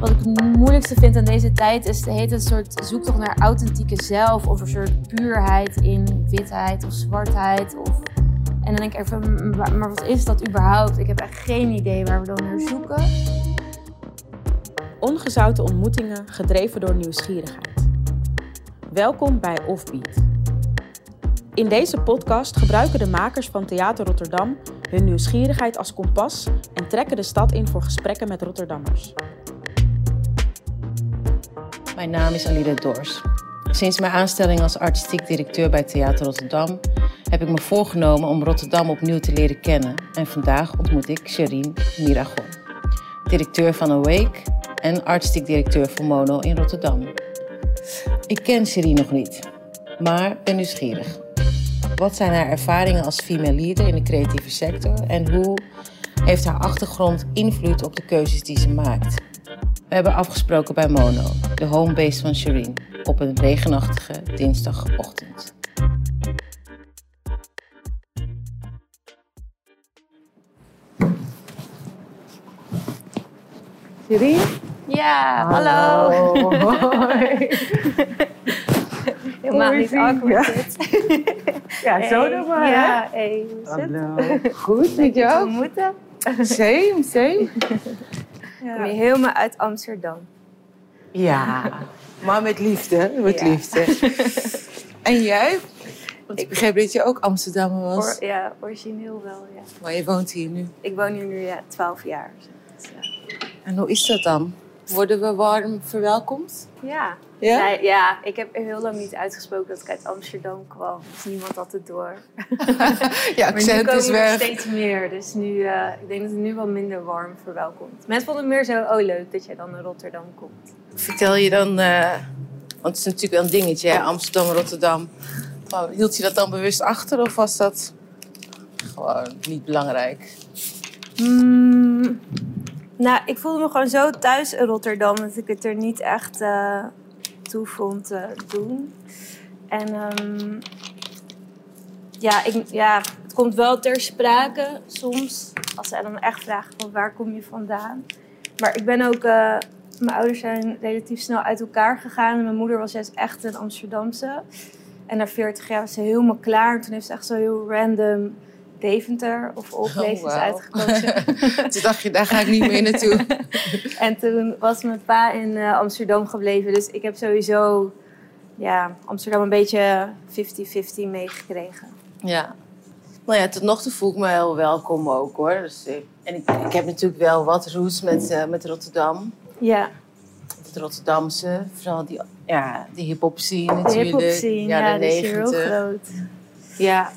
Wat ik het moeilijkste vind aan deze tijd is heet een soort zoektocht naar authentieke zelf of een soort puurheid in witheid of zwartheid. Of... En dan denk ik even, maar wat is dat überhaupt? Ik heb echt geen idee waar we dan naar zoeken. Ongezouten ontmoetingen gedreven door nieuwsgierigheid. Welkom bij Offbeat. In deze podcast gebruiken de makers van Theater Rotterdam hun nieuwsgierigheid als kompas en trekken de stad in voor gesprekken met Rotterdammers. Mijn naam is Alida Dors. Sinds mijn aanstelling als artistiek directeur bij Theater Rotterdam heb ik me voorgenomen om Rotterdam opnieuw te leren kennen. En vandaag ontmoet ik Sherine Miragon, directeur van Awake en artistiek directeur van Mono in Rotterdam. Ik ken Sherine nog niet, maar ben nieuwsgierig. Wat zijn haar ervaringen als female leader in de creatieve sector en hoe heeft haar achtergrond invloed op de keuzes die ze maakt? We hebben afgesproken bij Mono, de homebase van Shireen, op een regenachtige dinsdagochtend. Shireen? Ja, hallo. Hoi. Helemaal niet awkward dit. Ja, zo Hey, dan maar, Ja, hey, hoe is het? Hallo. Goed, met jou? ontmoeten. Same, same. Kom je helemaal uit Amsterdam. Ja, maar met liefde, met Ja. liefde. En jij? Want ik begreep dat je ook Amsterdammer was. Or- ja, origineel wel, ja. Maar je woont hier nu. Ik woon hier nu ja, 12 jaar. Dus, ja. En hoe is dat dan? Worden we warm verwelkomd? Ja. Ja? Ja, ik heb heel lang niet uitgesproken dat ik uit Amsterdam kwam. Dus niemand had het door. Ja, accent is er weg. steeds meer. Dus nu, eh, ik denk dat het nu wel minder warm verwelkomt. Mensen vonden het meer zo, oh leuk dat jij dan naar Rotterdam komt. Vertel je dan, eh, want het is natuurlijk wel een dingetje, hè? Amsterdam, Rotterdam. Maar hield je dat dan bewust achter of was dat gewoon niet belangrijk? Hmm, nou, ik voelde me gewoon zo thuis in Rotterdam dat ik het er niet echt eh, toe vond doen. En ehm, ja, ik, ja, het komt wel ter sprake soms. Als zij dan echt vragen van waar kom je vandaan. Maar ik ben ook... eh, mijn ouders zijn relatief snel uit elkaar gegaan. En mijn moeder was juist echt een Amsterdamse. En na 40 jaar was ze helemaal klaar. En toen heeft ze echt zo heel random Deventer of all places wauw. uitgekozen. Toen dacht je, daar ga ik niet meer naartoe. En toen was mijn pa in eh, Amsterdam gebleven. Dus ik heb sowieso ja, Amsterdam een beetje 50-50 meegekregen. Ja. Nou ja, tot nog toe voel ik me heel welkom ook hoor. Dus, eh, en ik, ik heb natuurlijk wel wat roots met, eh, met Rotterdam. Ja, Het Rotterdamse, vooral die, ja, die hip-hop scene de hip-hop scene, Ja, ja, de die is heel 90. groot. Ja.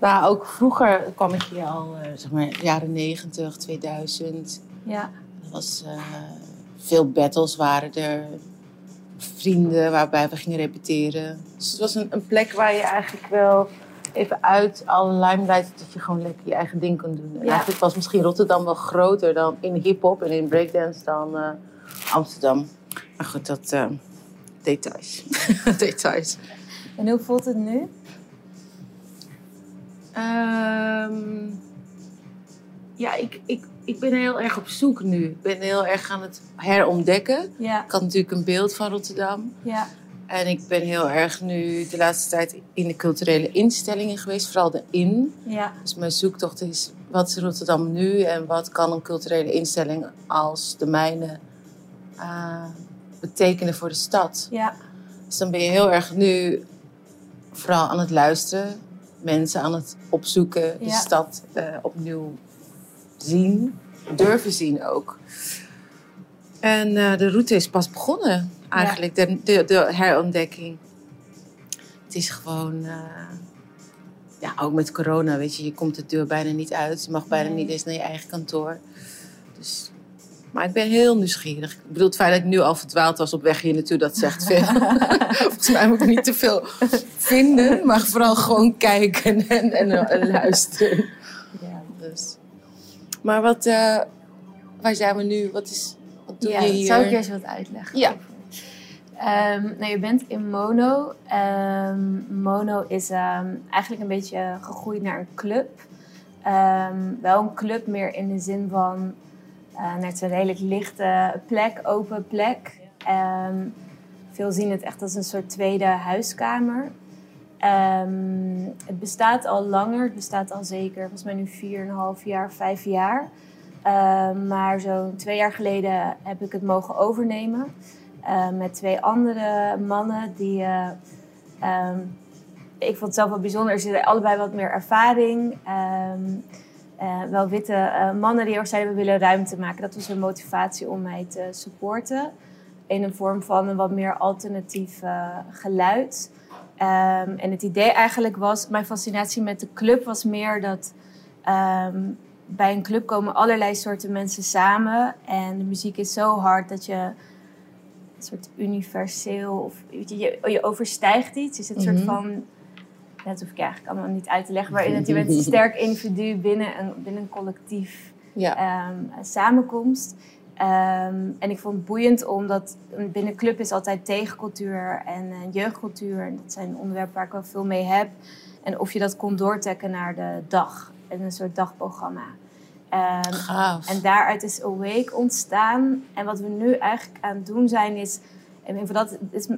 Nou, ook vroeger kwam ik hier al, eh, zeg maar, jaren 90, 2000. Ja, Er was eh, veel battles waren er. Vrienden waarbij we gingen repeteren. Dus het was een, een plek waar je eigenlijk wel even uit alle limelight... dat je gewoon lekker je eigen ding kon doen. En Ja. eigenlijk was misschien Rotterdam wel groter dan in hip-hop en in breakdance dan eh, Amsterdam. Maar goed, dat eh, details. details. en hoe voelt het nu? Ehm, ja, ik, ik, ik ben heel erg op zoek nu. Ik ben heel erg aan het herontdekken. Ja, Ik had natuurlijk een beeld van Rotterdam. ja, En ik ben heel erg nu de laatste tijd in de culturele instellingen geweest, vooral de in. ja, Dus mijn zoektocht is, wat is Rotterdam nu en wat kan een culturele instelling als de mijne eh, betekenen voor de stad? ja, Dus dan ben je heel erg nu vooral aan het luisteren, mensen aan het opzoeken, de Ja. stad eh, opnieuw zien, durven zien ook. En eh, de route is pas begonnen, eigenlijk, de, de, de herontdekking. Het is gewoon, eh, ja, ook met corona, weet je, je komt de deur bijna niet uit. Je mag bijna Nee. niet eens naar je eigen kantoor. Dus, maar ik ben heel nieuwsgierig. Ik bedoel, het feit dat ik nu al verdwaald was op weg hier naartoe, dat zegt veel. Volgens mij moet ik niet te veel vinden, maar vooral gewoon kijken en, en, en luisteren. ja. Dus. Maar wat, eh, waar zijn we nu? Wat, is, wat doe ja je hier? zou ik eerst wat uitleggen. Ja. Ehm, nou, je bent in Mono. Ehm, Mono is ehm, eigenlijk een beetje gegroeid naar een club. Wel een club meer in de zin van Uh, het is een redelijk lichte plek, open plek. Um, veel zien het echt als een soort tweede huiskamer. Um, het bestaat al langer, het bestaat al zeker, volgens mij nu 4,5 jaar, 5 jaar. Um, maar zo'n twee jaar geleden heb ik het mogen overnemen. Uh, met twee andere mannen die. Um, ik vond het zelf wel bijzonder. Ze hadden allebei wat meer ervaring. Uh, wel witte mannen die ook zeiden: we willen ruimte maken. Dat was hun motivatie om mij te supporten. In een vorm van een wat meer alternatief geluid. Um, en het idee eigenlijk was, mijn fascinatie met de club was meer dat um, bij een club komen allerlei soorten mensen samen. En de muziek is zo hard dat je een soort universeel, of je, je, overstijgt iets. Je zit een soort Mhm. van, dat hoef ik eigenlijk allemaal niet uit te leggen, maar dat je bent een sterk individu binnen een, binnen een collectief Ja. um, samenkomst. Um, en ik vond het boeiend omdat binnen club is altijd tegencultuur en uh, jeugdcultuur. En dat zijn onderwerpen waar ik wel veel mee heb. En of je dat kon doortrekken naar de dag. En een soort dagprogramma. Um, Gaaf. en daaruit is Awake ontstaan. En wat we nu eigenlijk aan het doen zijn is... En dat is,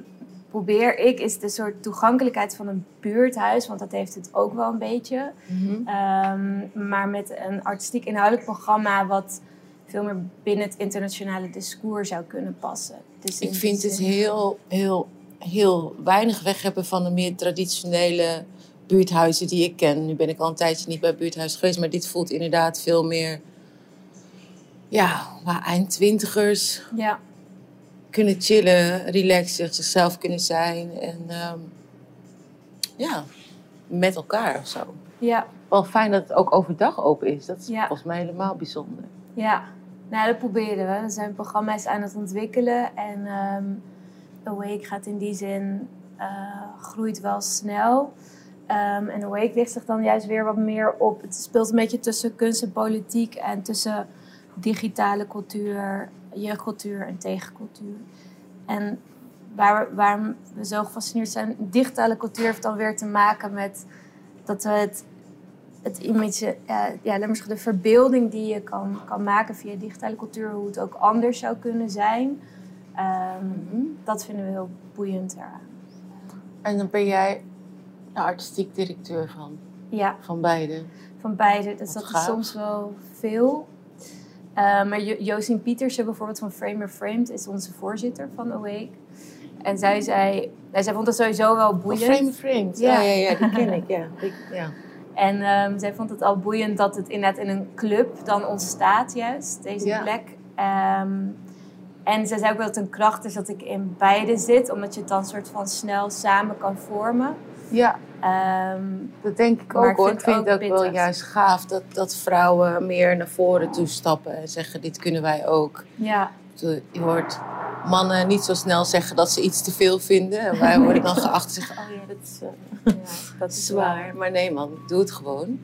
probeer ik, is de soort toegankelijkheid van een buurthuis. Want dat heeft het ook wel een beetje. Mhm. Um, maar met een artistiek inhoudelijk programma... wat veel meer binnen het internationale discours zou kunnen passen. Dus Ik vind het heel, heel, heel weinig weg hebben van de meer traditionele buurthuizen die ik ken. Nu ben ik al een tijdje niet bij buurthuis geweest, maar dit voelt inderdaad veel meer... Ja, waar eindtwintigers ja. Kunnen chillen, relaxen, zichzelf kunnen zijn. En um, ja, met elkaar of zo. Ja. Wel fijn dat het ook overdag open is. Dat is Ja. volgens mij helemaal bijzonder. Ja, nou, dat proberen we. We zijn programma's aan het ontwikkelen. En um, Awake gaat in die zin, uh, groeit wel snel. Um, en Awake richt zich dan juist weer wat meer op... Het speelt een beetje tussen kunst en politiek... en tussen digitale cultuur, jeugdcultuur en tegencultuur. En waar, waar we zo gefascineerd zijn... Digitale cultuur heeft dan weer te maken met dat we het het image, ja, maar de verbeelding die je kan, kan maken via digitale cultuur, hoe het ook anders zou kunnen zijn, um, mm-hmm. dat vinden we heel boeiend eraan. En dan ben jij de artistiek directeur van? Ja. Van beide? Van beide, dus dat gaaf. is soms wel veel. Uh, maar jo Josien Pietersen bijvoorbeeld van Framer Framed is onze voorzitter van Awake. En zij zei, nou, zij vond het sowieso wel boeiend. Oh, Framer Framed, ja. ja, ja, die ken ik, ja. Ja. En um, zij vond het al boeiend dat het inderdaad in een club dan ontstaat, juist, deze ja. plek. Um, en zij zei ook dat het een kracht is dat ik in beide zit, omdat je het dan soort van snel samen kan vormen. Ja, um, dat denk ik ook ik hoor. vind Ik vind het ook ook, wel juist gaaf dat, dat vrouwen meer naar voren toe stappen en zeggen: Dit kunnen wij ook. Ja. Je hoort mannen niet zo snel zeggen dat ze iets te veel vinden. En wij worden dan geacht zeggen: Oh ja, dat is. Uh, ja, dat is zwaar. waar. Maar nee, man, doe het gewoon.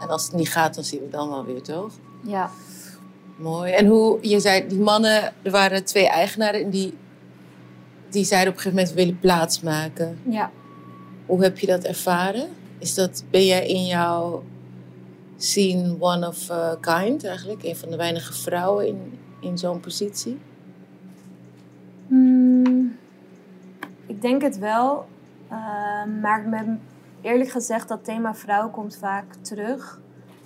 En als het niet gaat, dan zien we het dan wel weer, toch? Ja. Mooi. En hoe, je zei, die mannen, er waren twee eigenaren en die, die zeiden op een gegeven moment: willen plaatsmaken. Ja. Hoe heb je dat ervaren? Is dat, ben jij in jouw scene one of a kind eigenlijk? Een van de weinige vrouwen in, in zo'n positie? Hmm, ik denk het wel. Uh, maar met, eerlijk gezegd, dat thema vrouw komt vaak terug.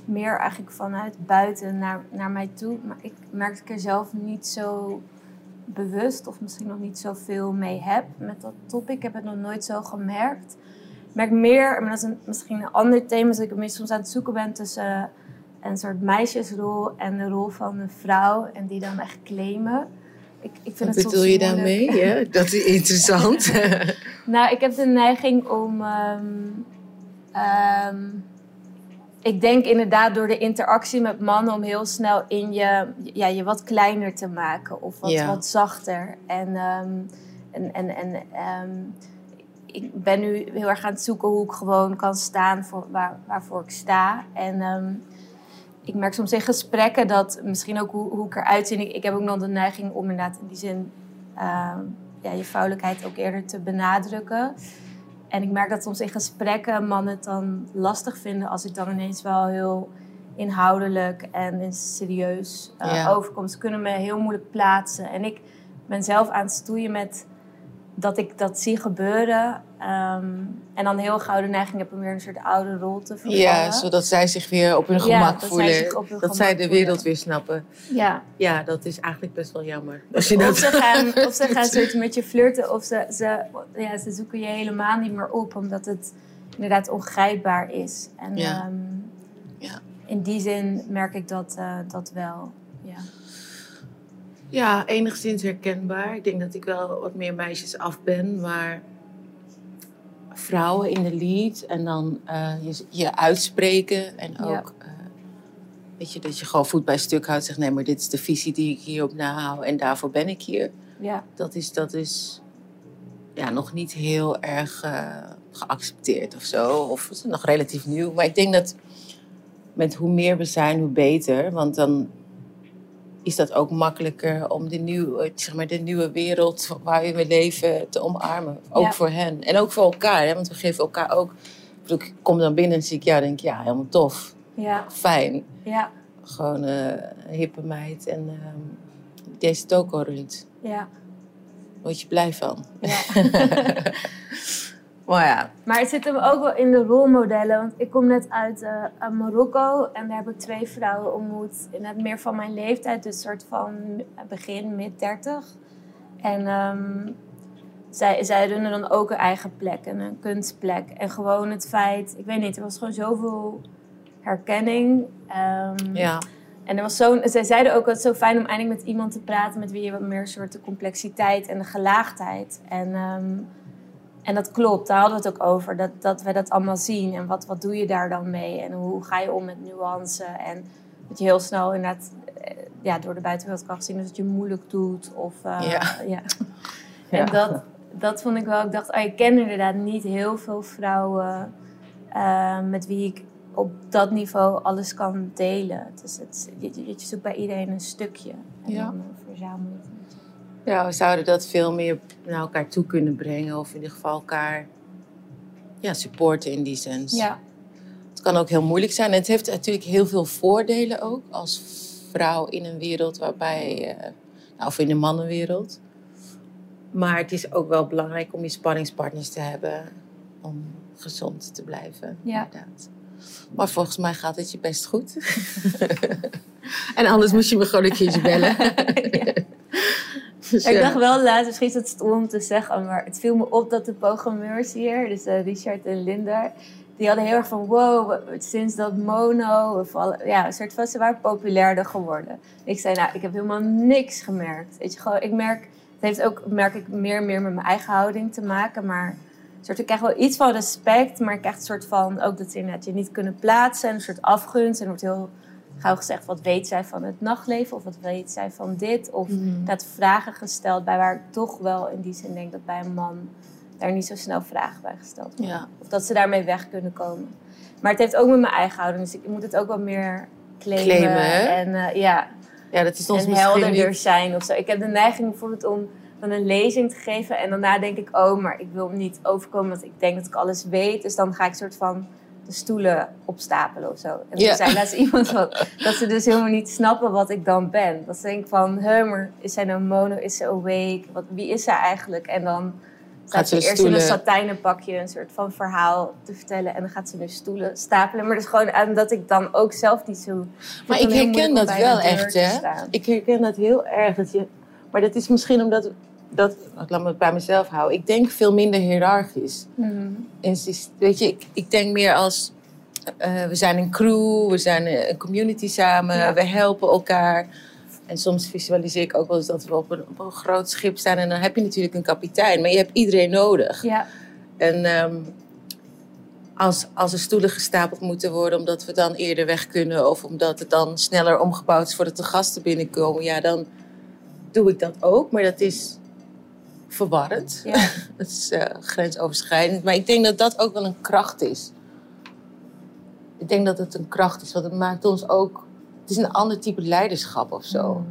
Meer eigenlijk vanuit buiten naar, naar mij toe. Maar ik merk ik er zelf niet zo bewust of misschien nog niet zoveel mee heb met dat topic. Ik heb het nog nooit zo gemerkt. Ik merk meer, maar dat is een, misschien een ander thema, dat ik meer soms aan het zoeken ben tussen uh, een soort meisjesrol en de rol van een vrouw. En die dan echt claimen. Ik, ik vind Wat het bedoel je daarmee? Ja, dat is interessant. nou, ik heb de neiging om. Um, um, ik denk inderdaad door de interactie met mannen om heel snel in je, ja, je wat kleiner te maken of wat, ja. wat zachter. En, um, en, en, en ik ben nu heel erg aan het zoeken hoe ik gewoon kan staan voor waar, waarvoor ik sta. En ik merk soms in gesprekken dat misschien ook hoe, hoe ik eruit zie. Ik, ik heb ook nog de neiging om inderdaad in die zin uh, ja, je vrouwelijkheid ook eerder te benadrukken. En ik merk dat soms in gesprekken mannen het dan lastig vinden als ik dan ineens wel heel inhoudelijk en serieus uh, Ja. overkomt. Ze kunnen me heel moeilijk plaatsen. En ik ben zelf aan het stoeien met dat ik dat zie gebeuren. ehm, en dan heel gauw de neiging heb om weer een soort oude rol te vervallen. Ja, zodat zij zich weer op hun Ja, gemak dat zij voelen. hun dat gemak zij de voelen. wereld weer snappen. Ja. Ja, dat is eigenlijk best wel jammer. Als je Of dat... ze gaan, of ze gaan soort met je flirten, of ze, ze, ja, ze zoeken je helemaal niet meer op, omdat het inderdaad ongrijpbaar is. En Ja. ehm, Ja. in die zin merk ik dat, eh, dat wel. Ja. Enigszins herkenbaar. Ik denk dat ik wel wat meer meisjes af ben, maar vrouwen in de lead en dan eh, je, je uitspreken en Ja. ook eh, weet je, dat je gewoon voet bij stuk houdt. Zegt nee, maar dit is de visie die ik hierop nahoud en daarvoor ben ik hier. Ja. Dat is, dat is ja, nog niet heel erg eh, geaccepteerd of zo. Of het is nog relatief nieuw. Maar ik denk dat met hoe meer we zijn, hoe beter. Want dan is dat ook makkelijker om de nieuwe, zeg maar, de nieuwe wereld waarin we leven te omarmen. Ook Ja. voor hen. En ook voor elkaar. Hè? Want we geven elkaar ook... Ik, kom dan binnen en zie ik jou denk ik, ja, helemaal tof. Ja. Fijn. Ja. Gewoon eh, een hippe meid. En ehm deze toko. Ja. Word je blij van. ja. Maar ja, Maar het zit hem ook wel in de rolmodellen. Want ik kom net uit, eh, uit Marokko en daar heb ik twee vrouwen ontmoet. Inderdaad meer van mijn leeftijd, dus soort van begin, mid 30. En ehm, zij, zij runnen dan ook een eigen plek, en een kunstplek. En gewoon het feit, ik weet niet, er was gewoon zoveel herkenning. Ehm, ja. En er was zo, zij zeiden ook dat het zo fijn om eindelijk met iemand te praten met wie je wat meer soort de complexiteit en de gelaagdheid. En, ehm, en dat klopt, daar hadden we het ook over. Dat, dat we dat allemaal zien. En wat, wat doe je daar dan mee? En hoe ga je om met nuance? En dat je heel snel inderdaad eh, ja, door de buitenwereld kan zien dat je moeilijk doet. Of, eh, Ja. ja. En dat, dat vond ik wel. Ik dacht, oh, ik ken inderdaad niet heel veel vrouwen eh, met wie ik op dat niveau alles kan delen. Dus het, je, je, je zoekt bij iedereen een stukje. En Ja. dan verzamel je het. Ja, we zouden dat veel meer naar elkaar toe kunnen brengen. Of in ieder geval elkaar ja, supporten in die sens. Ja, Het kan ook heel moeilijk zijn. En het heeft natuurlijk heel veel voordelen ook. Als vrouw in een wereld waarbij... eh, nou, of in een mannenwereld. Maar het is ook wel belangrijk om je spanningspartners te hebben. Om gezond te blijven. Ja. Inderdaad. Maar volgens mij gaat het je best goed. en anders moest je me gewoon een keertje bellen. Dus, ik ja. dacht wel laatst, misschien is het stom om te zeggen, maar het viel me op dat de programmeurs hier, dus eh, Richard en Linda, die hadden heel erg van wow, sinds dat mono, ja, een soort van, ze waren populairder geworden. Ik zei, nou, ik heb helemaal niks gemerkt. Weet je, gewoon, ik merk, het heeft ook, merk ik, meer en meer met mijn eigen houding te maken, maar soort, ik krijg wel iets van respect, maar ik krijg een soort van, ook dat ze inderdaad je niet kunnen plaatsen, en een soort afgunst, en wordt heel gauw gezegd, wat weet zij van het nachtleven, of wat weet zij van dit, of Mhm. dat vragen gesteld bij waar ik toch wel in die zin denk dat bij een man daar niet zo snel vragen bij gesteld worden. Ja. Of dat ze daarmee weg kunnen komen. Maar het heeft ook met mijn eigen houding, dus ik moet het ook wel meer claimen. En eh, ja, ja, dat is ons en helderder niet... zijn of zo. Ik heb de neiging bijvoorbeeld om dan een lezing te geven en daarna denk ik, oh, maar ik wil niet overkomen, want ik denk dat ik alles weet. Dus dan ga ik soort van de stoelen opstapelen of zo. En toen zei laatst iemand dat ze dus helemaal niet snappen wat ik dan ben. Dat ze denken van, hè, maar is zij nou mono, is ze awake? Wat, wie is zij eigenlijk? En dan staat ze eerst in een satijnen pakje een soort van verhaal te vertellen. En dan gaat ze nu stoelen stapelen. Maar dat is gewoon omdat ik dan ook zelf niet zo... Maar ik herken dat wel echt, hè? Ik herken dat heel erg. Dat je, maar dat is misschien omdat... Dat, ik laat me het bij mezelf houden. Ik denk veel minder hiërarchisch. Mhm. Weet je, ik, ik denk meer als... eh, we zijn een crew, we zijn een community samen, Ja. we helpen elkaar. En soms visualiseer ik ook wel eens dat we op een, op een groot schip staan. En dan heb je natuurlijk een kapitein, maar je hebt iedereen nodig. Ja, En ehm, als, als er stoelen gestapeld moeten worden omdat we dan eerder weg kunnen of omdat het dan sneller omgebouwd is voordat de gasten binnenkomen, ja, dan doe ik dat ook. Maar dat is verwarrend. ja. Dat is eh, grensoverschrijdend. Maar ik denk dat dat ook wel een kracht is. Ik denk dat het een kracht is, want het maakt ons ook. Het is een ander type leiderschap of zo. Mhm.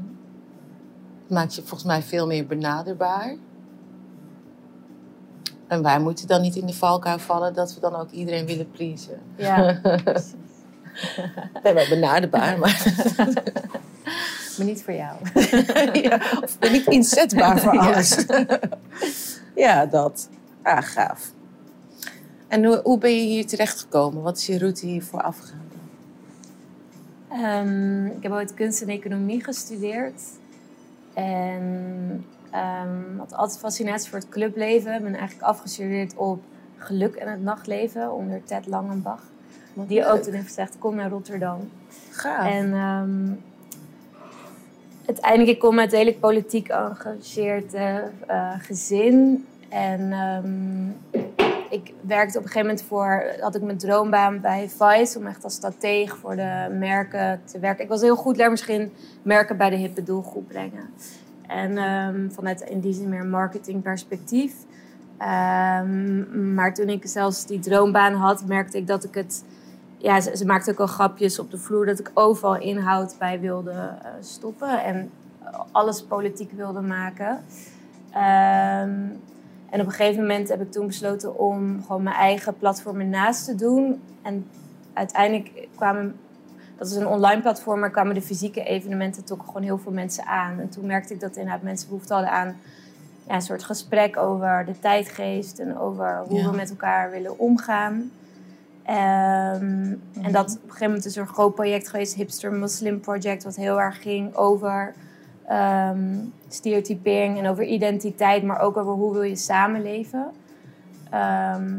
Het maakt je volgens mij veel meer benaderbaar. En wij moeten dan niet in de valkuil vallen dat we dan ook iedereen willen pleasen. Ja, precies. Benaderbaar, maar... Maar niet voor jou. ja, of ik ben niet inzetbaar voor alles. ja, dat. Ah, gaaf. En hoe, hoe ben je hier terechtgekomen? Wat is je route hiervoor afgegaan? Ehm, ik heb ooit kunst en economie gestudeerd. En ehm, had altijd fascinatie voor het clubleven. Ik ben eigenlijk afgestudeerd op geluk en het nachtleven onder Ted Langenbach. Wat Die leuk. ook toen heeft gezegd, kom naar Rotterdam. Gaaf. En ehm, uiteindelijk, ik kom uit een hele politiek geëngageerd eh, eh, gezin. En ehm, ik werkte op een gegeven moment voor, had ik mijn droombaan bij Vice om echt als strateeg voor de merken te werken. Ik was heel goed daar misschien merken bij de hippe doelgroep brengen. En ehm, vanuit in die zin meer marketingperspectief. Ehm, maar toen ik zelfs die droombaan had, merkte ik dat ik het ja, ze, ze maakte ook al grapjes op de vloer dat ik overal inhoud bij wilde eh, stoppen en alles politiek wilde maken. Ehm, en op een gegeven moment heb ik toen besloten om gewoon mijn eigen platform ernaast te doen. En uiteindelijk kwamen, dat is een online platform, maar kwamen de fysieke evenementen toch gewoon heel veel mensen aan. En toen merkte ik dat inderdaad mensen behoefte hadden aan ja, een soort gesprek over de tijdgeest en over hoe Ja. we met elkaar willen omgaan. Ehm, En dat op een gegeven moment is er een groot project geweest, Hipster Muslim Project, wat heel erg ging over ehm, stereotypering en over identiteit, maar ook over hoe wil je samenleven. Ehm,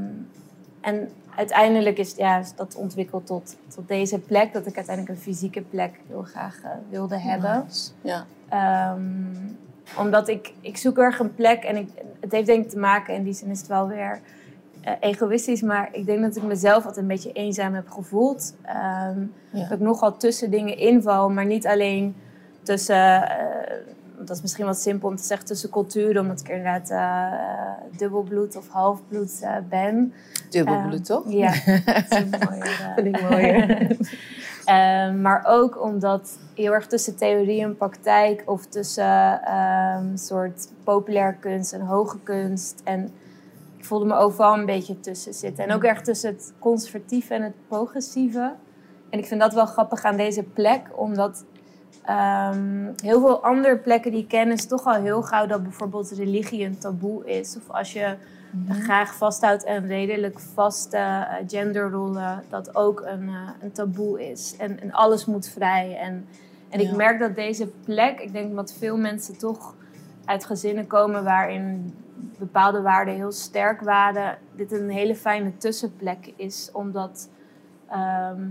en uiteindelijk is, ja, dat ontwikkeld tot, tot deze plek, dat ik uiteindelijk een fysieke plek heel graag eh, wilde hebben. Nice. Ja. Omdat ik, ik zoek erg een plek en ik, het heeft denk ik te maken, in die zin is het wel weer eh, egoïstisch, maar ik denk dat ik mezelf altijd een beetje eenzaam heb gevoeld. Ehm, Ja. Dat ik nogal tussen dingen inval, maar niet alleen tussen, eh, dat is misschien wat simpel om te zeggen, tussen culturen, omdat ik inderdaad eh, dubbelbloed of halfbloed ben. Dubbelbloed, toch? Ja, dat is een mooier, Vind ik mooier. Ehm, maar ook omdat heel erg tussen theorie en praktijk of tussen ehm, soort populair kunst en hoge kunst. En ik voelde me overal een beetje tussen zitten. En ook erg tussen het conservatieve en het progressieve. En ik vind dat wel grappig aan deze plek, omdat ehm, heel veel andere plekken die ik ken is toch al heel gauw dat bijvoorbeeld religie een taboe is. Of als je graag vasthoudt aan redelijk vaste eh, genderrollen, dat ook een, eh, een taboe is. En, en alles moet vrij. En, en ik merk dat deze plek, ik denk dat veel mensen toch uit gezinnen komen waarin bepaalde waarden heel sterk waren, dit een hele fijne tussenplek is. Omdat ehm,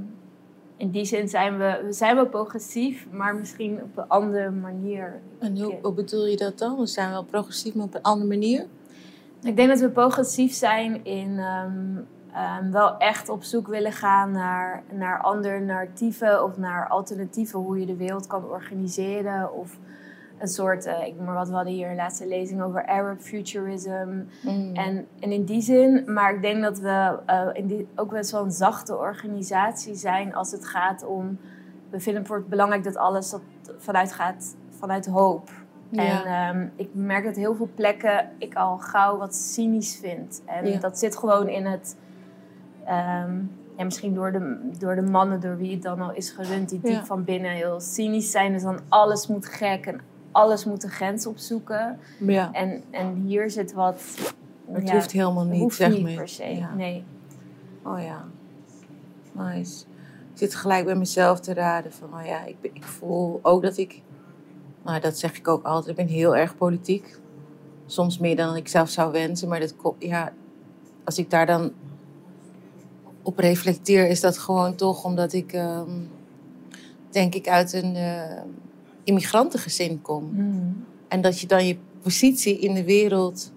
in die zin zijn we, we zijn wel progressief, maar misschien op een andere manier. En hoe, hoe bedoel je dat dan? We zijn wel progressief, maar op een andere manier? Ik denk dat we progressief zijn in ehm, ehm, wel echt op zoek willen gaan naar, naar andere narratieven of naar alternatieven hoe je de wereld kan organiseren. Of een soort, eh, ik noem maar wat, we hadden hier een laatste lezing over Arab futurism. Mm. En, en in die zin, maar ik denk dat we eh, in die, ook best wel een zachte organisatie zijn als het gaat om. We vinden het voor het belangrijk dat alles dat vanuit gaat vanuit hoop. Ja. En ehm, ik merk dat heel veel plekken ik al gauw wat cynisch vind. En Ja. dat zit gewoon in het. ehm, ja, misschien door de, door de mannen door wie het dan al is gerund, die diep Ja. van binnen heel cynisch zijn. Dus dan alles moet gek en alles moet de grens opzoeken. ja. En, en hier zit wat. Het ja, hoeft helemaal niet, hoeft zeg niet maar. per se. Ja. Nee. Oh ja, nice. Ik zit gelijk bij mezelf te raden van, oh ja, ik, ik voel ook dat ik, nou dat zeg ik ook altijd, ik ben heel erg politiek. Soms meer dan ik zelf zou wensen, maar dat ja, als ik daar dan op reflecteer, is dat gewoon toch omdat ik, ehm, denk ik, uit een eh, immigrantengezin kom. Hmm. En dat je dan je positie in de wereld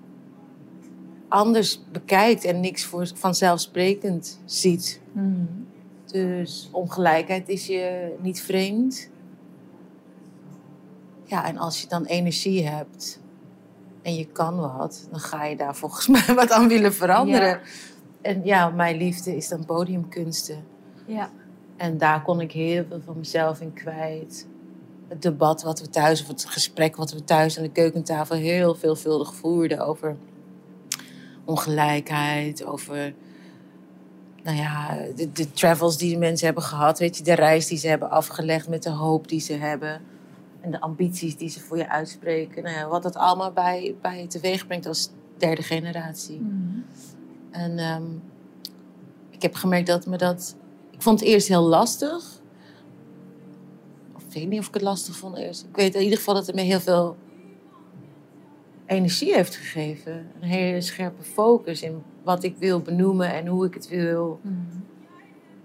anders bekijkt en niks voor vanzelfsprekend ziet. Hmm. Dus ongelijkheid is je niet vreemd. Ja, en als je dan energie hebt en je kan wat, dan ga je daar volgens mij wat aan willen veranderen. Ja. En ja, mijn liefde is dan podiumkunsten. Ja. En daar kon ik heel veel van mezelf in kwijt. Het debat wat we thuis, of het gesprek wat we thuis aan de keukentafel heel veelvuldig voerden over ongelijkheid, over nou ja, de, de travels die de mensen hebben gehad. Weet je, de reis die ze hebben afgelegd met de hoop die ze hebben. En de ambities die ze voor je uitspreken. Nou ja, wat dat allemaal bij, bij teweeg brengt als derde generatie. En ehm, ik heb gemerkt dat me dat... Ik vond het eerst heel lastig. Ik weet niet of ik het lastig vond eerst. Ik weet in ieder geval dat het me heel veel energie heeft gegeven. Een hele scherpe focus in wat ik wil benoemen en hoe ik het wil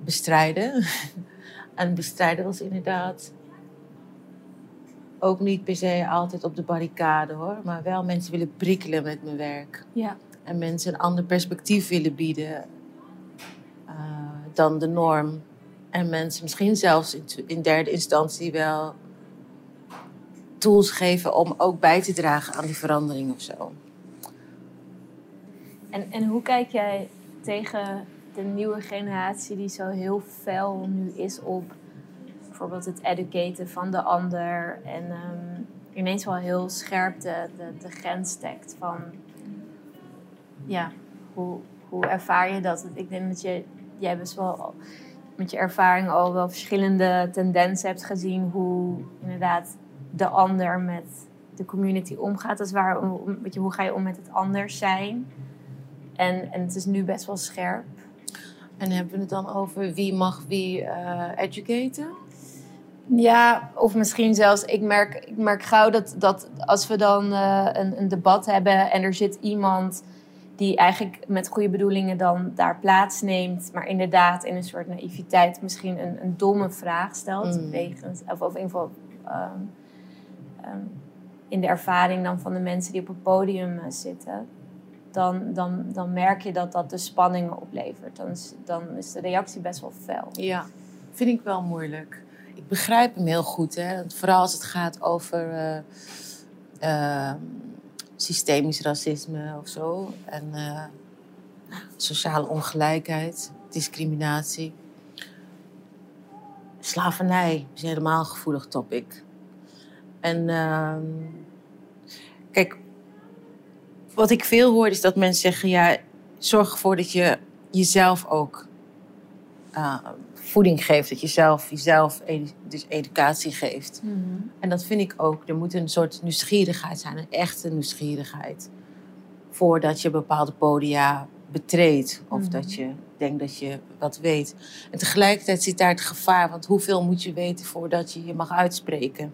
bestrijden. en bestrijden was inderdaad ook niet per se altijd op de barricade hoor, maar wel mensen willen prikkelen met mijn werk. Ja. En mensen een ander perspectief willen bieden eh, dan de norm. En mensen misschien zelfs in, derde instantie wel tools geven om ook bij te dragen aan die verandering of zo. En, en hoe kijk jij tegen de nieuwe generatie die zo heel fel nu is op bijvoorbeeld het educaten van de ander en ehm, ineens wel heel scherp de, de, de grens stekt van ja, hoe, hoe ervaar je dat? Ik denk dat je, jij best wel met je ervaring al wel verschillende tendensen hebt gezien hoe inderdaad de ander met de community omgaat. Dat is waar, je, hoe ga je om met het anders zijn? En, en het is nu best wel scherp. En hebben we het dan over wie mag wie uh, educaten? Ja, of misschien zelfs, ik merk, ik merk gauw dat, dat als we dan uh, een, een debat hebben en er zit iemand die eigenlijk met goede bedoelingen dan daar plaatsneemt, maar inderdaad in een soort naïviteit misschien een, een domme vraag stelt, mm. wegens, of, of in ieder geval um, um, in de ervaring dan van de mensen die op het podium uh, zitten, dan, dan, dan merk je dat dat de spanningen oplevert. Dan is, dan is de reactie best wel fel. Ja, vind ik wel moeilijk. Ik begrijp hem heel goed, hè? vooral als het gaat over. Uh, uh, systemisch racisme of zo. En uh, sociale ongelijkheid, discriminatie. Slavernij is helemaal een gevoelig topic. En uh, kijk, wat ik veel hoor is dat mensen zeggen: ja, zorg ervoor dat je jezelf ook uh, voeding geeft, dat je zelf jezelf dus educatie geeft. Mhm. En dat vind ik ook. Er moet een soort nieuwsgierigheid zijn, een echte nieuwsgierigheid. Voordat je bepaalde podia betreedt of Mhm. dat je denkt dat je wat weet. En tegelijkertijd zit daar het gevaar, want hoeveel moet je weten voordat je je mag uitspreken?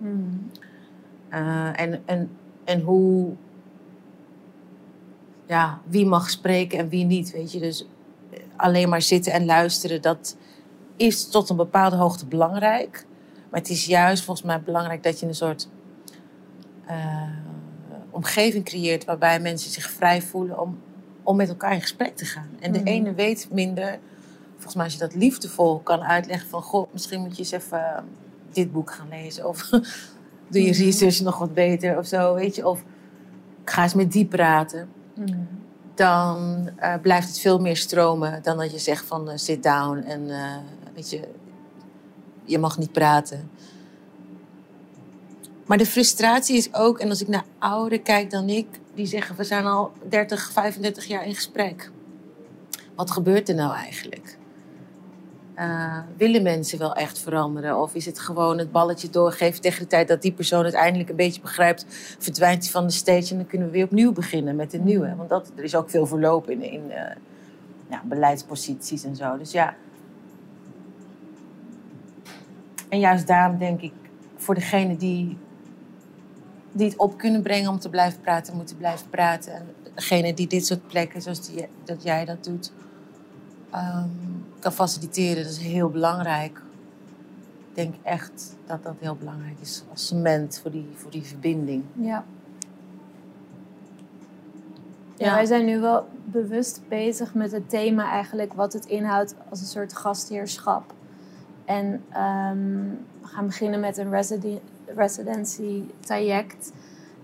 Uh, en, en, en hoe, ja, wie mag spreken en wie niet, weet je. Dus alleen maar zitten en luisteren, dat is tot een bepaalde hoogte belangrijk. Maar het is juist volgens mij belangrijk dat je een soort uh, omgeving creëert waarbij mensen zich vrij voelen om, om met elkaar in gesprek te gaan. En de Mhm. ene weet minder. Volgens mij als je dat liefdevol kan uitleggen van... Goh, misschien moet je eens even dit boek gaan lezen. Of doe je Mhm. research nog wat beter of zo, weet je. Of ga eens met die praten. Mhm. Dan uh, blijft het veel meer stromen dan dat je zegt van uh, sit down en uh, weet je, je mag niet praten. Maar de frustratie is ook, en als ik naar ouderen kijk dan ik, die zeggen we zijn al 30, 35 jaar in gesprek. Wat gebeurt er nou eigenlijk? Uh, willen mensen wel echt veranderen? Of is het gewoon het balletje doorgeven tegen de tijd dat die persoon het eindelijk een beetje begrijpt, verdwijnt hij van de stage en dan kunnen we weer opnieuw beginnen met een nieuwe? Want dat, er is ook veel verloop in, in ja, beleidsposities en zo. Dus ja. En juist daarom denk ik, voor degene die, die het op kunnen brengen om te blijven praten, moeten blijven praten. En degene die dit soort plekken, zoals die, dat jij dat doet, um, kan faciliteren, dat is heel belangrijk. Ik denk echt dat dat heel belangrijk is als cement voor die, voor die verbinding. Ja. Ja, ja. wij zijn nu wel bewust bezig met het thema eigenlijk wat het inhoudt als een soort gastheerschap. En um, we gaan beginnen met een residen residency traject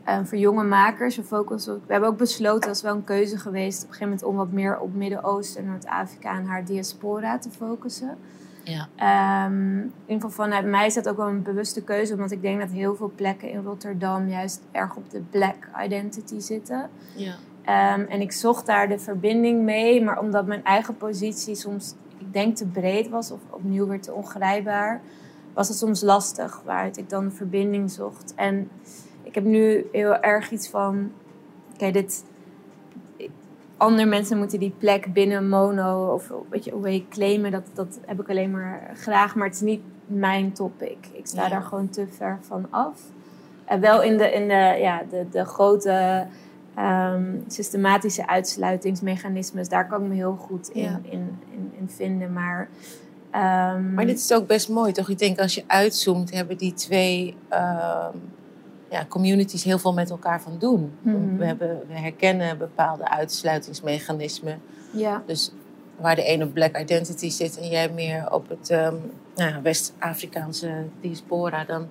um, voor jonge makers. We, focussen, we hebben ook besloten, dat is wel een keuze geweest, op een gegeven moment om wat meer op Midden-Oosten, Noord-Afrika en haar diaspora te focussen. Ja. Um, in ieder geval vanuit mij is dat ook wel een bewuste keuze, omdat ik denk dat heel veel plekken in Rotterdam juist erg op de black identity zitten. Ja. Um, en ik zocht daar de verbinding mee, maar omdat mijn eigen positie soms denk te breed was of opnieuw weer te ongrijpbaar, was het soms lastig waaruit ik dan verbinding zocht. En ik heb nu heel erg iets van, kijk, dit, andere mensen moeten die plek binnen mono of weet je, hoe je claimen, dat, dat heb ik alleen maar graag, maar het is niet mijn topic. Ik sta Ja. daar gewoon te ver van af. En wel in de, in de, ja, de, de grote ehm, systematische uitsluitingsmechanismes, daar kan ik me heel goed in, Ja. in, in, in vinden. Maar, ehm, Maar dit is ook best mooi, toch? Ik denk als je uitzoomt, hebben die twee ehm, ja, communities heel veel met elkaar van doen. Mhm. We, hebben, we herkennen bepaalde uitsluitingsmechanismen. ja, Dus waar de een op black identity zit en jij meer op het ehm, nou West-Afrikaanse diaspora dan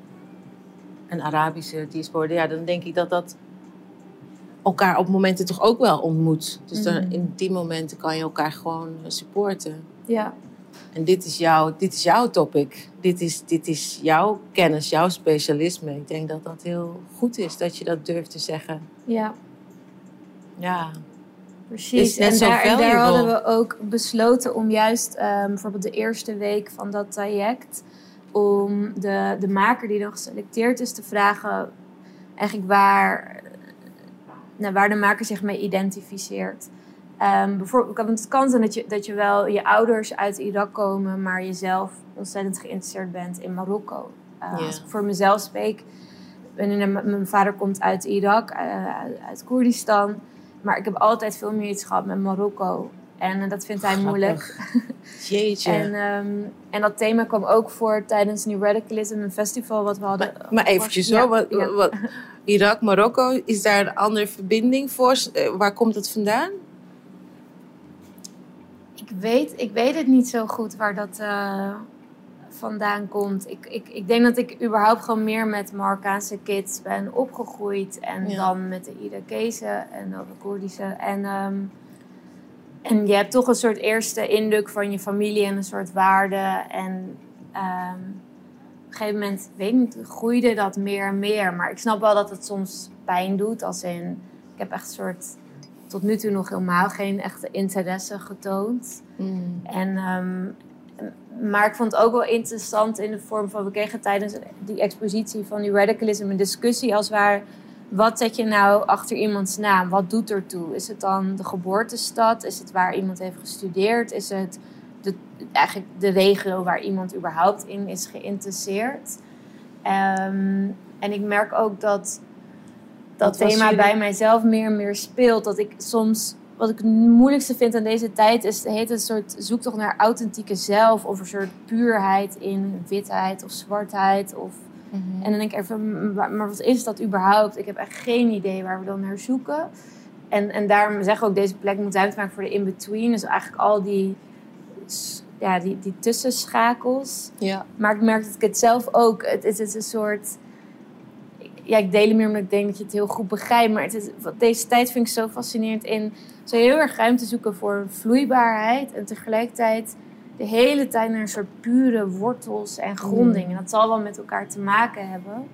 een Arabische diaspora, ja, dan denk ik dat dat elkaar op momenten toch ook wel ontmoet. Dus dan, Mhm. in die momenten kan je elkaar gewoon supporten. ja, En dit is, jouw, dit is jouw topic. Dit is, dit is jouw kennis, jouw specialisme. Ik denk dat dat heel goed is dat je dat durft te zeggen. ja. Ja, Precies, en daar, en daar hadden we ook besloten om juist ehm, bijvoorbeeld de eerste week van dat traject, om de, de maker die dan geselecteerd is te vragen, eigenlijk waar, nou, waar de maker zich mee identificeert. Ehm, bijvoorbeeld, want het kan zijn dat je, dat je wel je ouders uit Irak komen, maar jezelf ontzettend geïnteresseerd bent in Marokko. Uh, Ja. Als ik voor mezelf spreek, mijn vader komt uit Irak, eh, uit, Koerdistan. Maar ik heb altijd veel meer iets gehad met Marokko. En eh, dat vindt hij Grappig. moeilijk. jeetje. En, ehm, en dat thema kwam ook voor tijdens New Radicalism, een festival wat we hadden. maar, maar eventjes Ja, hoor, wat, ja. wat, Irak, Marokko, is daar een andere verbinding voor? Eh, Waar komt het vandaan? Ik weet, ik weet het niet zo goed waar dat eh, vandaan komt. Ik, ik, ik denk dat ik überhaupt gewoon meer met Marokkaanse kids ben opgegroeid. En Ja. dan met de Irakezen en dan de Koerdische. En, ehm, en je hebt toch een soort eerste indruk van je familie en een soort waarde. En ehm, op een gegeven moment, weet niet, groeide dat meer en meer. Maar ik snap wel dat het soms pijn doet. Als in, ik heb echt een soort, tot nu toe nog helemaal geen echte interesse getoond. En, ehm, maar ik vond het ook wel interessant in de vorm van... We kregen tijdens die expositie van die radicalism een discussie als waar... Wat zet je nou achter iemands naam? Wat doet ertoe? Is het dan de geboortestad? Is het waar iemand heeft gestudeerd? Is het de, eigenlijk de regio waar iemand überhaupt in is geïnteresseerd? Ehm, en ik merk ook dat dat Wat thema bij mijzelf meer en meer speelt. Dat ik soms, wat ik het moeilijkste vind aan deze tijd, is heet een soort zoektocht naar authentieke zelf. Of een soort puurheid in witheid of zwartheid. Of, en dan denk ik even, maar, wat is dat überhaupt? Ik heb echt geen idee waar we dan naar zoeken. En, en daarom zeggen we ook, deze plek moet ruimte maken voor de in-between. Dus eigenlijk al die, ja, die, die tussenschakels. Ja. Maar ik merk dat ik het zelf ook. Het het is een soort. Ja, ik deel het meer omdat ik denk dat je het heel goed begrijpt. Maar het is, deze tijd vind ik zo fascinerend in. Zo heel erg ruimte zoeken voor vloeibaarheid. En tegelijkertijd de hele tijd naar een soort pure wortels en gronding. En dat zal wel met elkaar te maken hebben.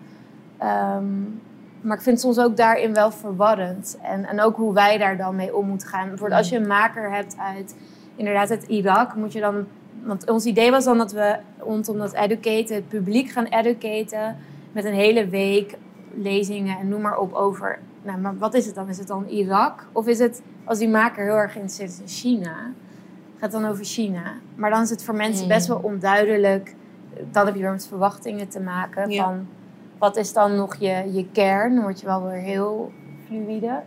Ehm, maar ik vind het soms ook daarin wel verwarrend. En, en ook hoe wij daar dan mee om moeten gaan. Bijvoorbeeld als je een maker hebt uit inderdaad uit Irak, moet je dan. Want ons idee was dan dat we rondom dat educaten, het publiek gaan educaten. Met een hele week lezingen en noem maar op over. Nou, maar wat is het dan? Is het dan Irak? Of is het, als die maker heel erg geïnteresseerd is in China, gaat het dan over China? Maar dan is het voor mensen best wel onduidelijk. Dan heb je weer met verwachtingen te maken. Ja. Van wat is dan nog je, je kern? Dan word je wel weer heel fluïde.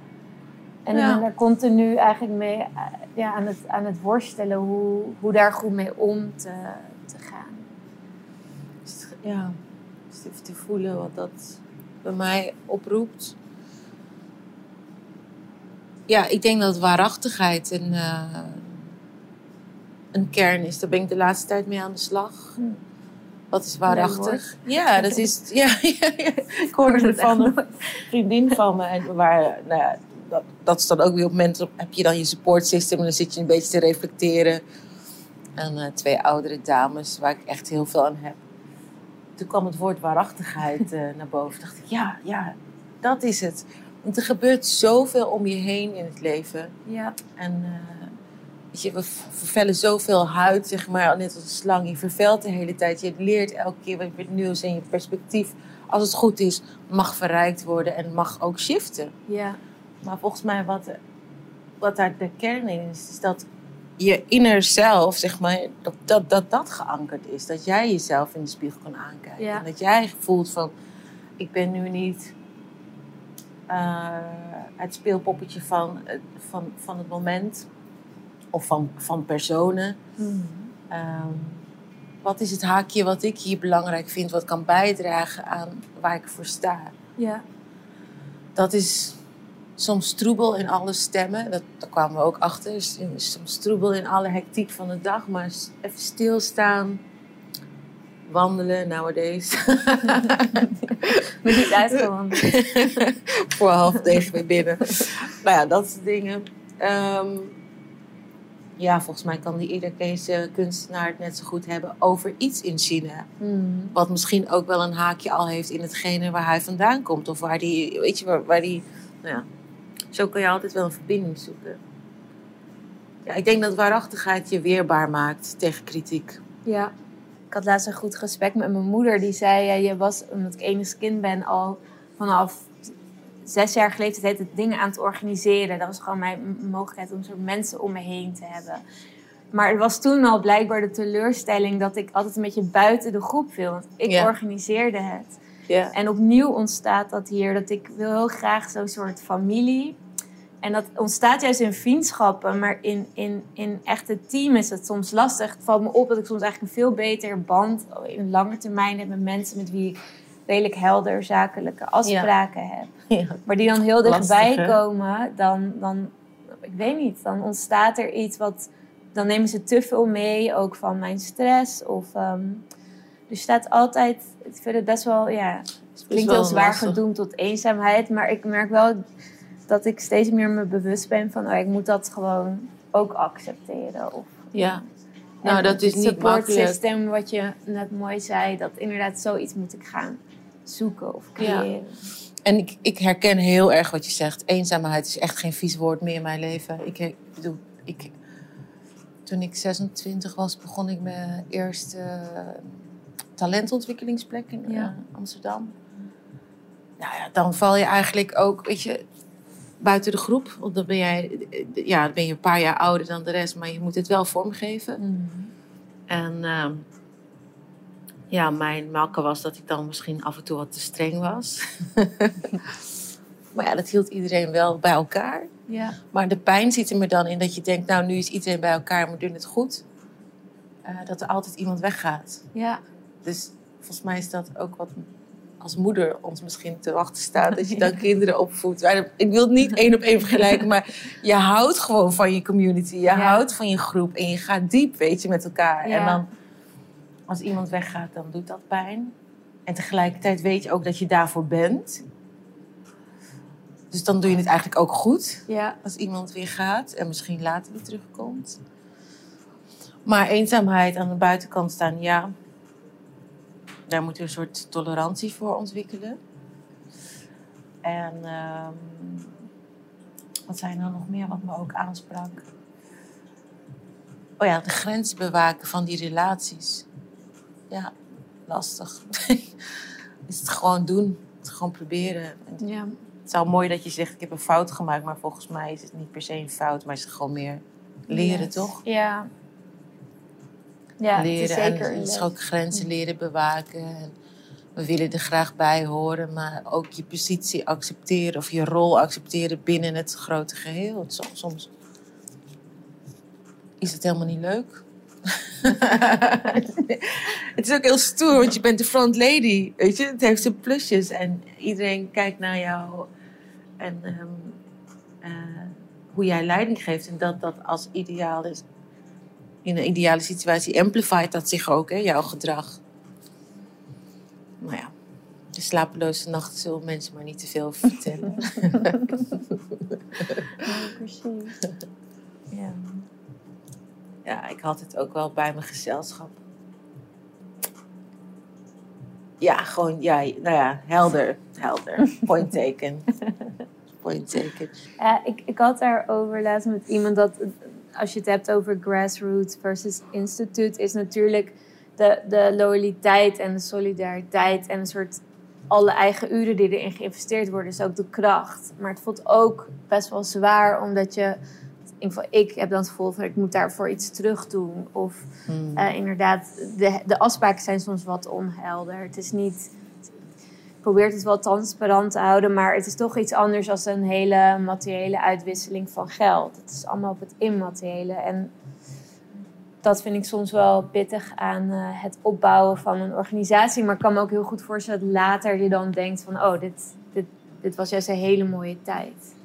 En Ja. ben daar continu eigenlijk mee ja, aan, het, aan het worstelen hoe, hoe daar goed mee om te, te gaan. Ja, te voelen wat dat bij mij oproept. Ja, ik denk dat waarachtigheid een, eh, een kern is. Daar ben ik de laatste tijd mee aan de slag. Hm. Wat is waarachtig? Ja, dat is. Ja, ja, ja. Ik hoorde het van een vriendin van me. En waar, nou ja, dat, dat is dan ook weer op mensen. Heb je dan je support system en dan zit je een beetje te reflecteren. En eh, twee oudere dames waar ik echt heel veel aan heb. Toen kwam het woord waarachtigheid eh, naar boven. dacht ik, ja, ja, dat is het. Want er gebeurt zoveel om je heen in het leven. Ja, En eh, Weet je, we vervellen zoveel huid, zeg maar, net als een slang. Je vervelt de hele tijd. Je leert elke keer wat het nieuws en je perspectief, als het goed is, mag verrijkt worden en mag ook shiften. Ja. Maar volgens mij wat, wat daar de kern in is, is dat je inner zelf, zeg maar, dat dat, dat dat geankerd is. Dat jij jezelf in de spiegel kan aankijken. Ja. En dat jij voelt van, ik ben nu niet eh, het speelpoppetje van, het- van, van het moment. Of van, van personen. Ehm, wat is het haakje wat ik hier belangrijk vind, wat kan bijdragen aan waar ik voor sta? Ja. Dat is soms troebel in alle stemmen. Dat, daar kwamen we ook achter. Soms troebel in alle hectiek van de dag. Maar even stilstaan. Wandelen nowadays. Ben niet uitgewandeld. Voor half negen weer binnen. nou ja, dat soort dingen. Ehm, ja, volgens mij kan die iedere kunstenaar het net zo goed hebben over iets in China. Hmm. Wat misschien ook wel een haakje al heeft in hetgene waar hij vandaan komt. Of waar die, weet je, waar, waar die, nou ja. Zo kan je altijd wel een verbinding zoeken. Ja, ik denk dat waarachtigheid je weerbaar maakt tegen kritiek. Ja. Ik had laatst een goed gesprek met mijn moeder. Die zei, ja, je was, omdat ik enigszins kind ben, al vanaf zes jaar geleden het dingen aan het organiseren. Dat was gewoon mijn mogelijkheid om soort mensen om me heen te hebben. Maar het was toen al blijkbaar de teleurstelling dat ik altijd een beetje buiten de groep viel. Want ik organiseerde het. Ja. En opnieuw ontstaat dat hier, dat ik wil heel graag zo'n soort familie. En dat ontstaat juist in vriendschappen, maar in, in, in echte team is het soms lastig. Het valt me op dat ik soms eigenlijk een veel beter band in lange termijn heb met mensen met wie ik redelijk helder zakelijke afspraken heb. Ja. Maar die dan heel dichtbij Lastig, komen, dan, dan, ik weet niet, dan ontstaat er iets wat, dan nemen ze te veel mee, ook van mijn stress. Of, ehm, dus staat altijd, ik vind het best wel, ja, het klinkt wel heel zwaar gedoemd tot eenzaamheid, maar ik merk wel dat ik steeds meer me bewust ben van, oh, ik moet dat gewoon ook accepteren. Of, Ja. Nou, en dat is het niet makkelijk. system, wat je net mooi zei, dat inderdaad zoiets moet ik gaan zoeken of Ja. creëren. En ik, ik herken heel erg wat je zegt. Eenzaamheid is echt geen vies woord meer in mijn leven. Ik, ik bedoel, ik, toen ik 26 was, begon ik mijn eerste eh, talentontwikkelingsplek in Ja. eh, Amsterdam. Nou ja, dan val je eigenlijk ook, weet je, buiten de groep. Want dan ben jij, ja, dan ben je een paar jaar ouder dan de rest, maar je moet het wel vormgeven. En ehm, ja, mijn makke was dat ik dan misschien af en toe wat te streng was. maar ja, dat hield iedereen wel bij elkaar. Ja. Maar de pijn zit er me dan in dat je denkt, nou nu is iedereen bij elkaar, we doen het goed. Eh, dat er altijd iemand weggaat. Ja. Dus volgens mij is dat ook wat als moeder ons misschien te wachten staat. Dat je dan kinderen opvoedt. Ik wil het niet één op één vergelijken, maar je houdt gewoon van je community. Je Ja. houdt van je groep en je gaat diep, weet je, met elkaar. Ja. En dan, als iemand weggaat, dan doet dat pijn. En tegelijkertijd weet je ook dat je daarvoor bent. Dus dan doe je het eigenlijk ook goed Ja. als iemand weer gaat en misschien later weer terugkomt. Maar eenzaamheid aan de buitenkant staan, ja. Daar moet je een soort tolerantie voor ontwikkelen. En ehm, wat zijn er nog meer wat me ook aansprak? Oh ja, de grenzen bewaken van die relaties. Ja, lastig. is het gewoon doen. Het gewoon proberen. En Ja. het is wel mooi dat je zegt, ik heb een fout gemaakt. Maar volgens mij is het niet per se een fout. Maar is het gewoon meer leren, Yes. toch? Ja. Ja, leren het is zeker en les. ook grenzen leren bewaken. En we willen er graag bij horen. Maar ook je positie accepteren. Of je rol accepteren binnen het grote geheel. Soms, soms is het helemaal niet leuk. het is ook heel stoer, want je bent de front lady. Weet je, het heeft zijn plusjes. En iedereen kijkt naar jou. En ehm, eh, hoe jij leiding geeft. En dat dat als ideaal is. In een ideale situatie amplified dat zich ook, hè, jouw gedrag. Nou ja, de slapeloze nachten zullen mensen maar niet te veel vertellen. Ja, precies. Ja. Ja, ik had het ook wel bij mijn gezelschap. Ja, gewoon, ja, nou ja, helder, helder. Point taken. Point taken. Ja, ik, ik had daarover laatst met iemand dat als je het hebt over grassroots versus instituut, is natuurlijk de, de loyaliteit en de solidariteit en een soort alle eigen uren die erin geïnvesteerd worden, is ook de kracht. Maar het voelt ook best wel zwaar, omdat je, in ieder geval ik heb dan het gevoel van ik moet daarvoor iets terug doen. Of Hmm. eh, inderdaad, de, de afspraken zijn soms wat onhelder. Het is niet, ik probeer het wel transparant te houden, maar het is toch iets anders dan een hele materiële uitwisseling van geld. Het is allemaal op het immateriële. En dat vind ik soms wel pittig aan eh, het opbouwen van een organisatie. Maar ik kan me ook heel goed voorstellen dat later je dan denkt van... oh, dit, dit, dit was juist een hele mooie tijd.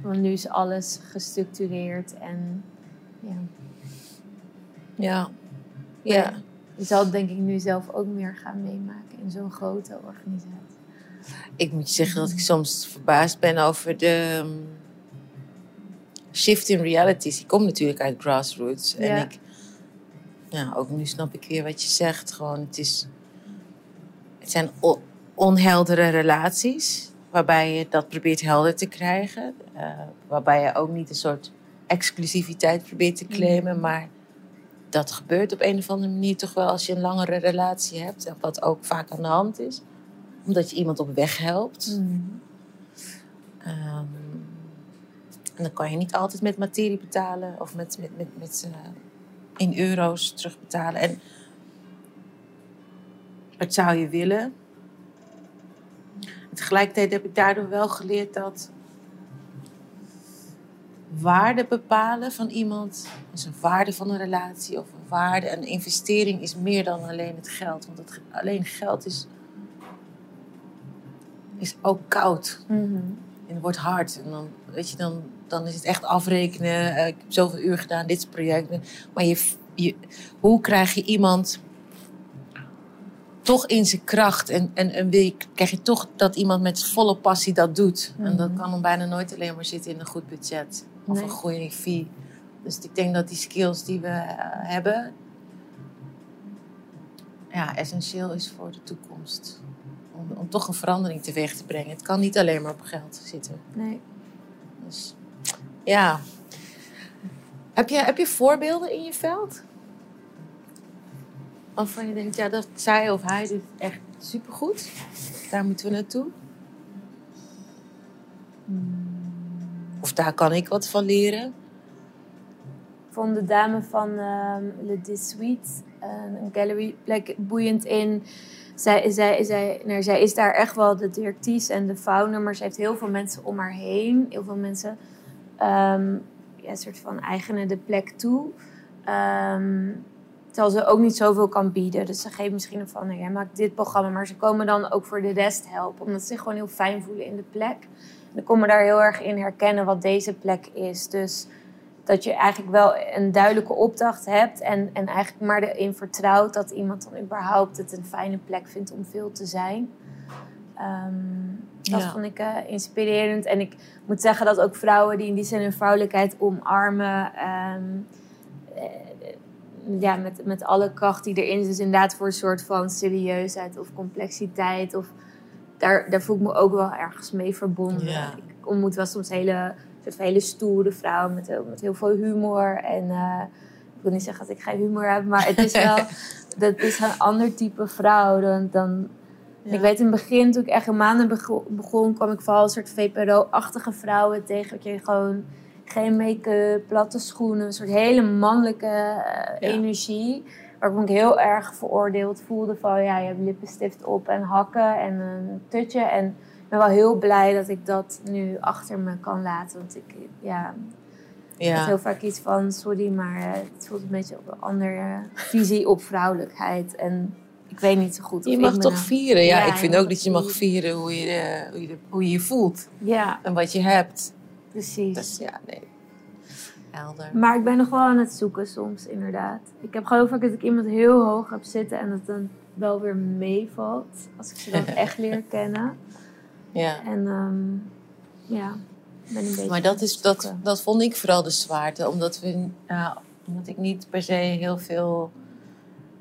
Want nu is alles gestructureerd en ja. Ja. Ja. Je zal het denk ik nu zelf ook meer gaan meemaken in zo'n grote organisatie. Ik moet je zeggen dat ik soms verbaasd ben over de um, shift in realities. Ik kom natuurlijk uit grassroots. En Ja. ik, ja, ook nu snap ik weer wat je zegt. Gewoon, het, is, het zijn onheldere relaties. Waarbij je dat probeert helder te krijgen. eh, waarbij je ook niet een soort exclusiviteit probeert te claimen. Maar dat gebeurt op een of andere manier toch wel als je een langere relatie hebt. Wat ook vaak aan de hand is. Omdat je iemand op weg helpt. Ehm, en dan kan je niet altijd met materie betalen of met, met, met, met eh, in euro's terugbetalen. En wat zou je willen? En tegelijkertijd heb ik daardoor wel geleerd dat waarde bepalen van iemand, dus een waarde van een relatie of een waarde, een investering is meer dan alleen het geld. Want het, alleen geld is, is ook koud. En het wordt hard. En dan, weet je, dan, dan is het echt afrekenen. Eh, ik heb zoveel uur gedaan, dit project. Maar je, je, hoe krijg je iemand toch in zijn kracht? En, en, en wil je, krijg je toch dat iemand met volle passie dat doet? En dat Mhm. kan dan bijna nooit alleen maar zitten in een goed budget. Of Nee. een goede fee. Dus ik denk dat die skills die we eh, hebben... Ja, essentieel is voor de toekomst. Om, om toch een verandering teweeg te brengen. Het kan niet alleen maar op geld zitten. Nee. Dus, ja. Heb je, heb je voorbeelden in je veld? Waarvan je denkt, ja, dat zij of hij doet echt supergoed. Daar moeten we naartoe. Of daar kan ik wat van leren. Ik vond de dame van ehm Le Dissuite, eh, een gallery plek, boeiend in. Zij, zij, zij, nou, zij is daar echt wel de directrice en de founder, maar ze heeft heel veel mensen om haar heen. Heel veel mensen ehm ja, soort van eigenen de plek toe. Ehm, terwijl ze ook niet zoveel kan bieden. Dus ze geeft misschien een van, nou, jij maakt dit programma, maar ze komen dan ook voor de rest helpen. Omdat ze zich gewoon heel fijn voelen in de plek. En ik kon me daar heel erg in herkennen wat deze plek is. Dus dat je eigenlijk wel een duidelijke opdracht hebt en, en eigenlijk maar erin vertrouwt dat iemand dan überhaupt het een fijne plek vindt om veel te zijn. Ehm, dat Ja. vond ik eh, inspirerend. En ik moet zeggen dat ook vrouwen die in die zin hun vrouwelijkheid omarmen, ehm, eh, ja, met, met alle kracht die erin is, dus inderdaad voor een soort van serieusheid of complexiteit. Of, daar, daar voel ik me ook wel ergens mee verbonden. Ik ontmoet wel soms hele, soort hele stoere vrouwen met, heel- met heel veel humor. En eh, ik wil niet zeggen dat ik geen humor heb, maar het is wel dat is een ander type vrouw dan. dan Ja. Ik weet in het begin, toen ik echt in maanden bego- begon, kwam ik vooral een soort VPRO-achtige vrouwen tegen. Dat je gewoon geen make-up, platte schoenen, een soort hele mannelijke eh, energie. Waar ik me heel erg veroordeeld voelde van ja, je hebt lippenstift op en hakken en een tutje. En ik ben wel heel blij dat ik dat nu achter me kan laten. Want ik, ja, Ja. heel vaak iets van, sorry, maar eh, het voelt een beetje op een andere visie op vrouwelijkheid. En ik weet niet zo goed of Je mag toch nou- vieren. Ja, Ja, ik vind ook dat je mag vieren hoe je, eh, hoe, je, hoe je je voelt. Ja, En wat je hebt. Precies. Dus ja, nee. Helder. Maar ik ben nog wel aan het zoeken soms, inderdaad. Ik heb geloof ik dat ik iemand heel hoog heb zitten en dat dan wel weer meevalt. Als ik ze dan echt leer kennen. Ja. En ehm, ja, ben een beetje Maar dat, is, dat, dat vond ik vooral de zwaarte. Omdat, we, omdat ik niet per se heel veel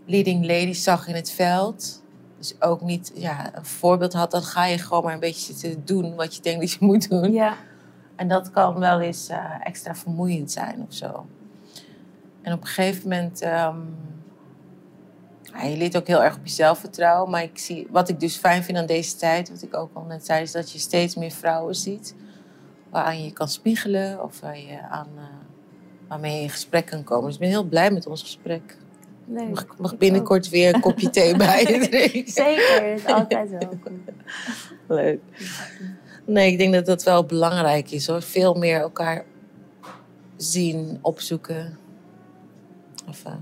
leading ladies zag in het veld. Dus ook niet ja, een voorbeeld had. Dan ga je gewoon maar een beetje zitten doen wat je denkt dat je moet doen. Ja, En dat kan wel eens eh, extra vermoeiend zijn of zo. En op een gegeven moment. ehm, ja, je leert ook heel erg op jezelf vertrouwen. Maar ik zie, wat ik dus fijn vind aan deze tijd, wat ik ook al net zei, is dat je steeds meer vrouwen ziet. Waaraan je kan spiegelen of waar je aan, eh, waarmee je in gesprek kan komen. Dus ik ben heel blij met ons gesprek. Leuk. Mag, mag binnenkort weer een kopje thee bij je drinken. Zeker, dat is altijd welkom. Leuk. Nee, ik denk dat dat wel belangrijk is hoor. Veel meer elkaar zien, opzoeken. Even,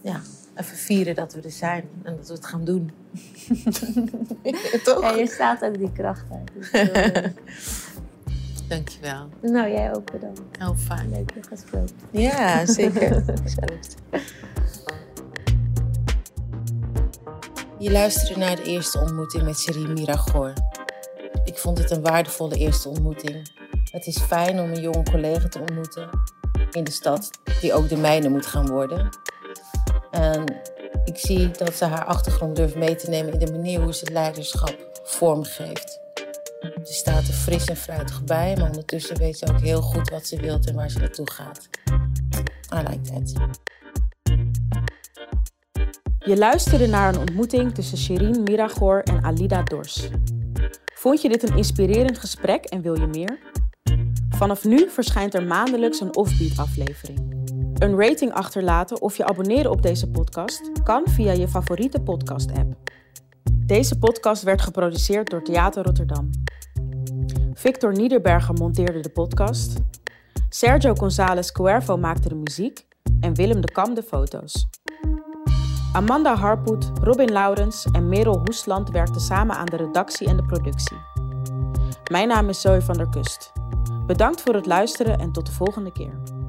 ja, even vieren dat we er zijn en dat we het gaan doen. Toch? Ja, je staat ook die kracht uit. Dus. Dankjewel. nou, jij ook bedankt. Heel fijn. Leuk je gesproken. Ja, zeker. Je luisterde naar de eerste ontmoeting met Cherie Miragor. Vond het een waardevolle eerste ontmoeting. Het is fijn om een jonge collega te ontmoeten in de stad, die ook de mijne moet gaan worden. En ik zie dat ze haar achtergrond durft mee te nemen in de manier hoe ze leiderschap vormgeeft. Ze staat er fris en fruitig bij, maar ondertussen weet ze ook heel goed wat ze wilt en waar ze naartoe gaat. I like that. Je luisterde naar een ontmoeting tussen Shirin Miragor en Alida Dors. Vond je dit een inspirerend gesprek en wil je meer? Vanaf nu verschijnt er maandelijks een Offbeat aflevering. Een rating achterlaten of je abonneren op deze podcast kan via je favoriete podcast app. Deze podcast werd geproduceerd door Theater Rotterdam. Victor Niederberger monteerde de podcast. Sergio González Cuervo maakte de muziek en Willem de Kam de foto's. Amanda Harpoet, Robin Laurens en Merel Hoesland werkten samen aan de redactie en de productie. Mijn naam is Zoe van der Kust. Bedankt voor het luisteren en tot de volgende keer.